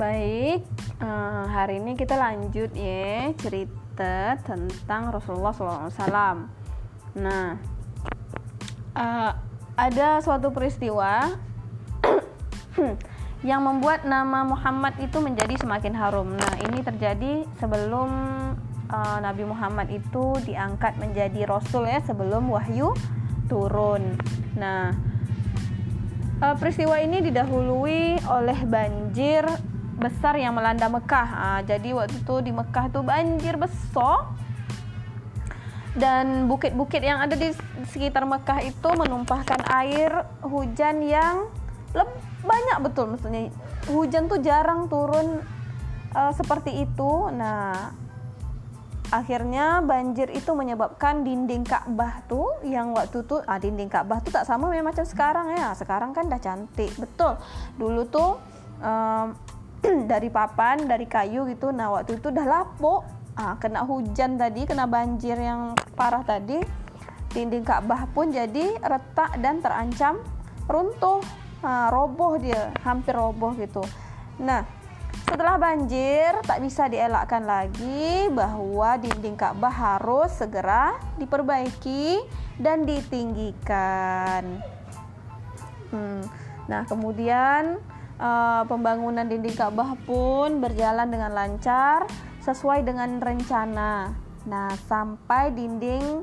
Baik, uh, hari ini kita lanjut ya cerita tentang Rasulullah SAW. Nah, uh, ada suatu peristiwa yang membuat nama Muhammad itu menjadi semakin harum. Nah, ini terjadi sebelum uh, Nabi Muhammad itu diangkat menjadi Rasul ya, sebelum wahyu turun. Nah, peristiwa ini didahului oleh banjir besar yang melanda Mekah. Uh, jadi waktu itu di Mekah itu banjir besar dan bukit-bukit yang ada di sekitar Mekah itu menumpahkan air hujan yang banyak betul maksudnya hujan tuh jarang turun uh, seperti itu. Nah, akhirnya banjir itu menyebabkan dinding Ka'bah tuh yang waktu itu ah, dinding Ka'bah tuh tak sama macam sekarang ya. Sekarang kan dah cantik. Betul. Dulu tuh um, dari papan dari kayu gitu nah waktu itu udah lapuk ah, kena hujan tadi kena banjir yang parah tadi dinding Ka'bah pun jadi retak dan terancam runtuh ah, roboh dia hampir roboh gitu nah setelah banjir tak bisa dielakkan lagi bahwa dinding Ka'bah harus segera diperbaiki dan ditinggikan. Hmm. Nah, kemudian uh, pembangunan dinding Ka'bah pun berjalan dengan lancar sesuai dengan rencana. Nah, sampai dinding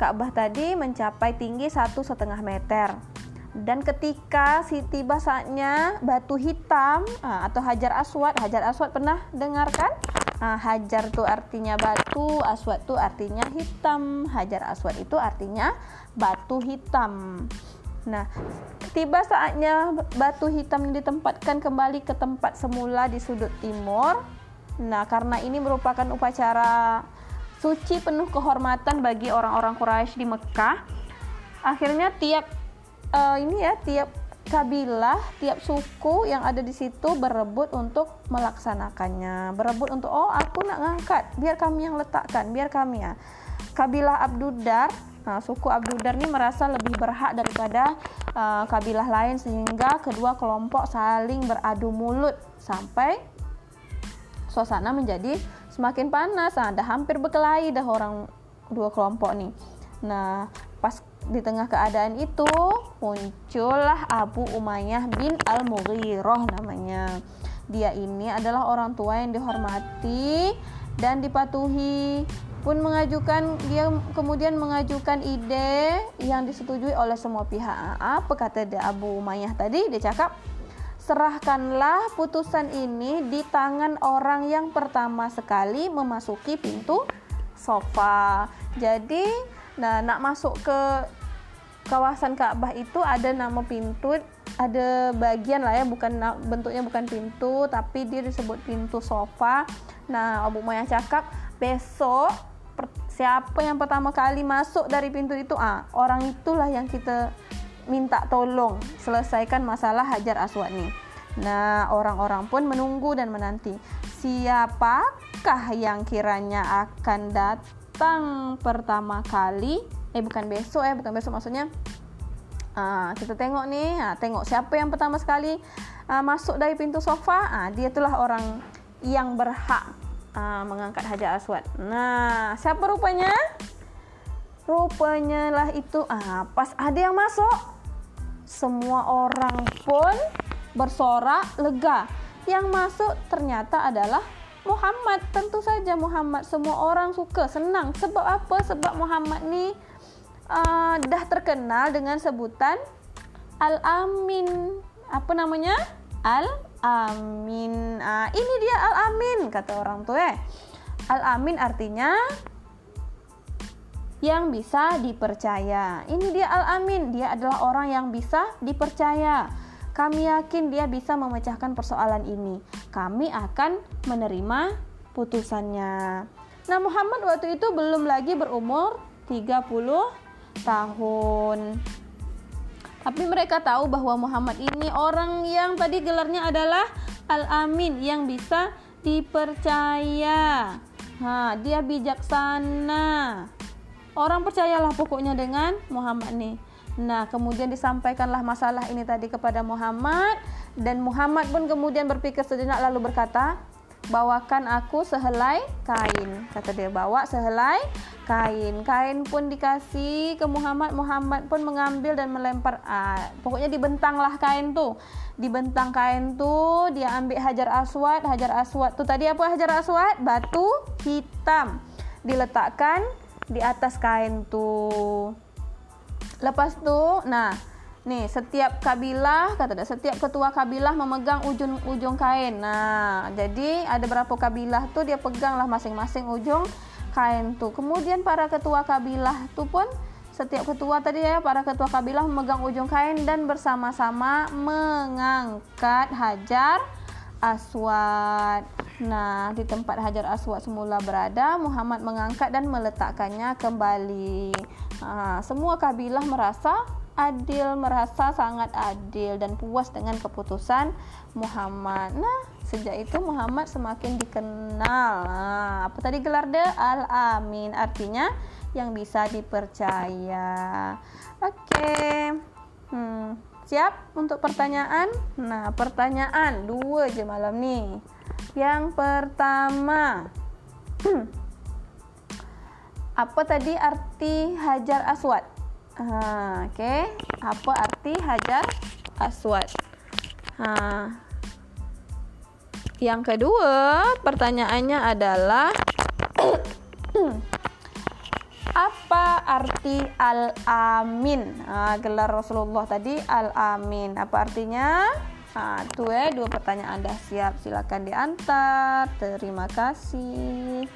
Ka'bah tadi mencapai tinggi satu setengah meter. Dan ketika si tiba saatnya batu hitam uh, atau hajar aswad, hajar aswad pernah dengarkan? Uh, hajar itu artinya batu, aswad itu artinya hitam. Hajar aswad itu artinya batu hitam. Nah, tiba saatnya batu hitam ditempatkan kembali ke tempat semula di sudut timur. Nah, karena ini merupakan upacara suci penuh kehormatan bagi orang-orang Quraisy di Mekah, akhirnya tiap uh, ini ya, tiap kabilah, tiap suku yang ada di situ berebut untuk melaksanakannya. Berebut untuk oh, aku nak ngangkat, biar kami yang letakkan, biar kami ya. Kabilah Abdudar Nah, suku Abdudar ini merasa lebih berhak daripada uh, kabilah lain sehingga kedua kelompok saling beradu mulut sampai suasana menjadi semakin panas. Nah, dah hampir berkelahi dah orang dua kelompok nih. Nah, pas di tengah keadaan itu muncullah Abu Umayyah bin Al-Mughirah namanya. Dia ini adalah orang tua yang dihormati dan dipatuhi pun mengajukan dia kemudian mengajukan ide yang disetujui oleh semua pihak. Apa kata Abu Umayyah tadi? Dia cakap serahkanlah putusan ini di tangan orang yang pertama sekali memasuki pintu sofa. Jadi, nah nak masuk ke kawasan Ka'bah itu ada nama pintu, ada bagian lah ya, bukan bentuknya bukan pintu, tapi dia disebut pintu sofa. Nah, Abu Umayyah cakap besok siapa yang pertama kali masuk dari pintu itu ah orang itulah yang kita minta tolong selesaikan masalah Hajar Aswad nih. Nah, orang-orang pun menunggu dan menanti siapakah yang kiranya akan datang pertama kali. Eh bukan besok eh bukan besok maksudnya. Uh, kita tengok nih, uh, tengok siapa yang pertama sekali uh, masuk dari pintu sofa. Uh, dia itulah orang yang berhak uh, mengangkat Hajar Aswad. Nah, siapa rupanya? Rupanya lah itu ah pas ada yang masuk, semua orang pun bersorak lega. Yang masuk ternyata adalah Muhammad. Tentu saja Muhammad. Semua orang suka, senang. Sebab apa? Sebab Muhammad ni uh, dah terkenal dengan sebutan Al-Amin. Apa namanya? Al-Amin. Ah, ini dia Al-Amin kata orang tua. Eh. Al-Amin artinya yang bisa dipercaya. Ini dia Al-Amin, dia adalah orang yang bisa dipercaya. Kami yakin dia bisa memecahkan persoalan ini. Kami akan menerima putusannya. Nah, Muhammad waktu itu belum lagi berumur 30 tahun. Tapi mereka tahu bahwa Muhammad ini orang yang tadi gelarnya adalah Al-Amin yang bisa dipercaya. Ha, dia bijaksana. Orang percayalah pokoknya dengan Muhammad nih. Nah, kemudian disampaikanlah masalah ini tadi kepada Muhammad Dan Muhammad pun kemudian berpikir sejenak lalu berkata, bawakan aku sehelai kain. Kata dia, bawa sehelai kain. Kain pun dikasih ke Muhammad. Muhammad pun mengambil dan melempar. Ah, pokoknya dibentanglah kain tuh. Dibentang kain tuh, dia ambil hajar aswad. Hajar aswad tuh tadi apa hajar aswad? Batu hitam. Diletakkan di atas kain tuh. Lepas tuh, nah Nih, setiap kabilah kata dia, setiap ketua kabilah memegang ujung-ujung kain. Nah, jadi ada berapa kabilah tuh dia peganglah masing-masing ujung kain tuh. Kemudian para ketua kabilah tuh pun setiap ketua tadi ya para ketua kabilah memegang ujung kain dan bersama-sama mengangkat hajar aswad. Nah, di tempat hajar aswad semula berada, Muhammad mengangkat dan meletakkannya kembali. Nah, semua kabilah merasa adil, merasa sangat adil dan puas dengan keputusan Muhammad. Nah, sejak itu Muhammad semakin dikenal. Nah, apa tadi gelar de Al-Amin? Artinya yang bisa dipercaya. Oke. Hmm, siap untuk pertanyaan? Nah, pertanyaan dua aja malam nih. Yang pertama, apa tadi arti Hajar Aswad? Ha, okay. Apa arti hajar aswad? Ha. Yang kedua, pertanyaannya adalah apa arti al-amin? Ha, gelar Rasulullah tadi al-amin. Apa artinya? Ha, tuh eh dua pertanyaan dah siap. Silakan diantar. Terima kasih.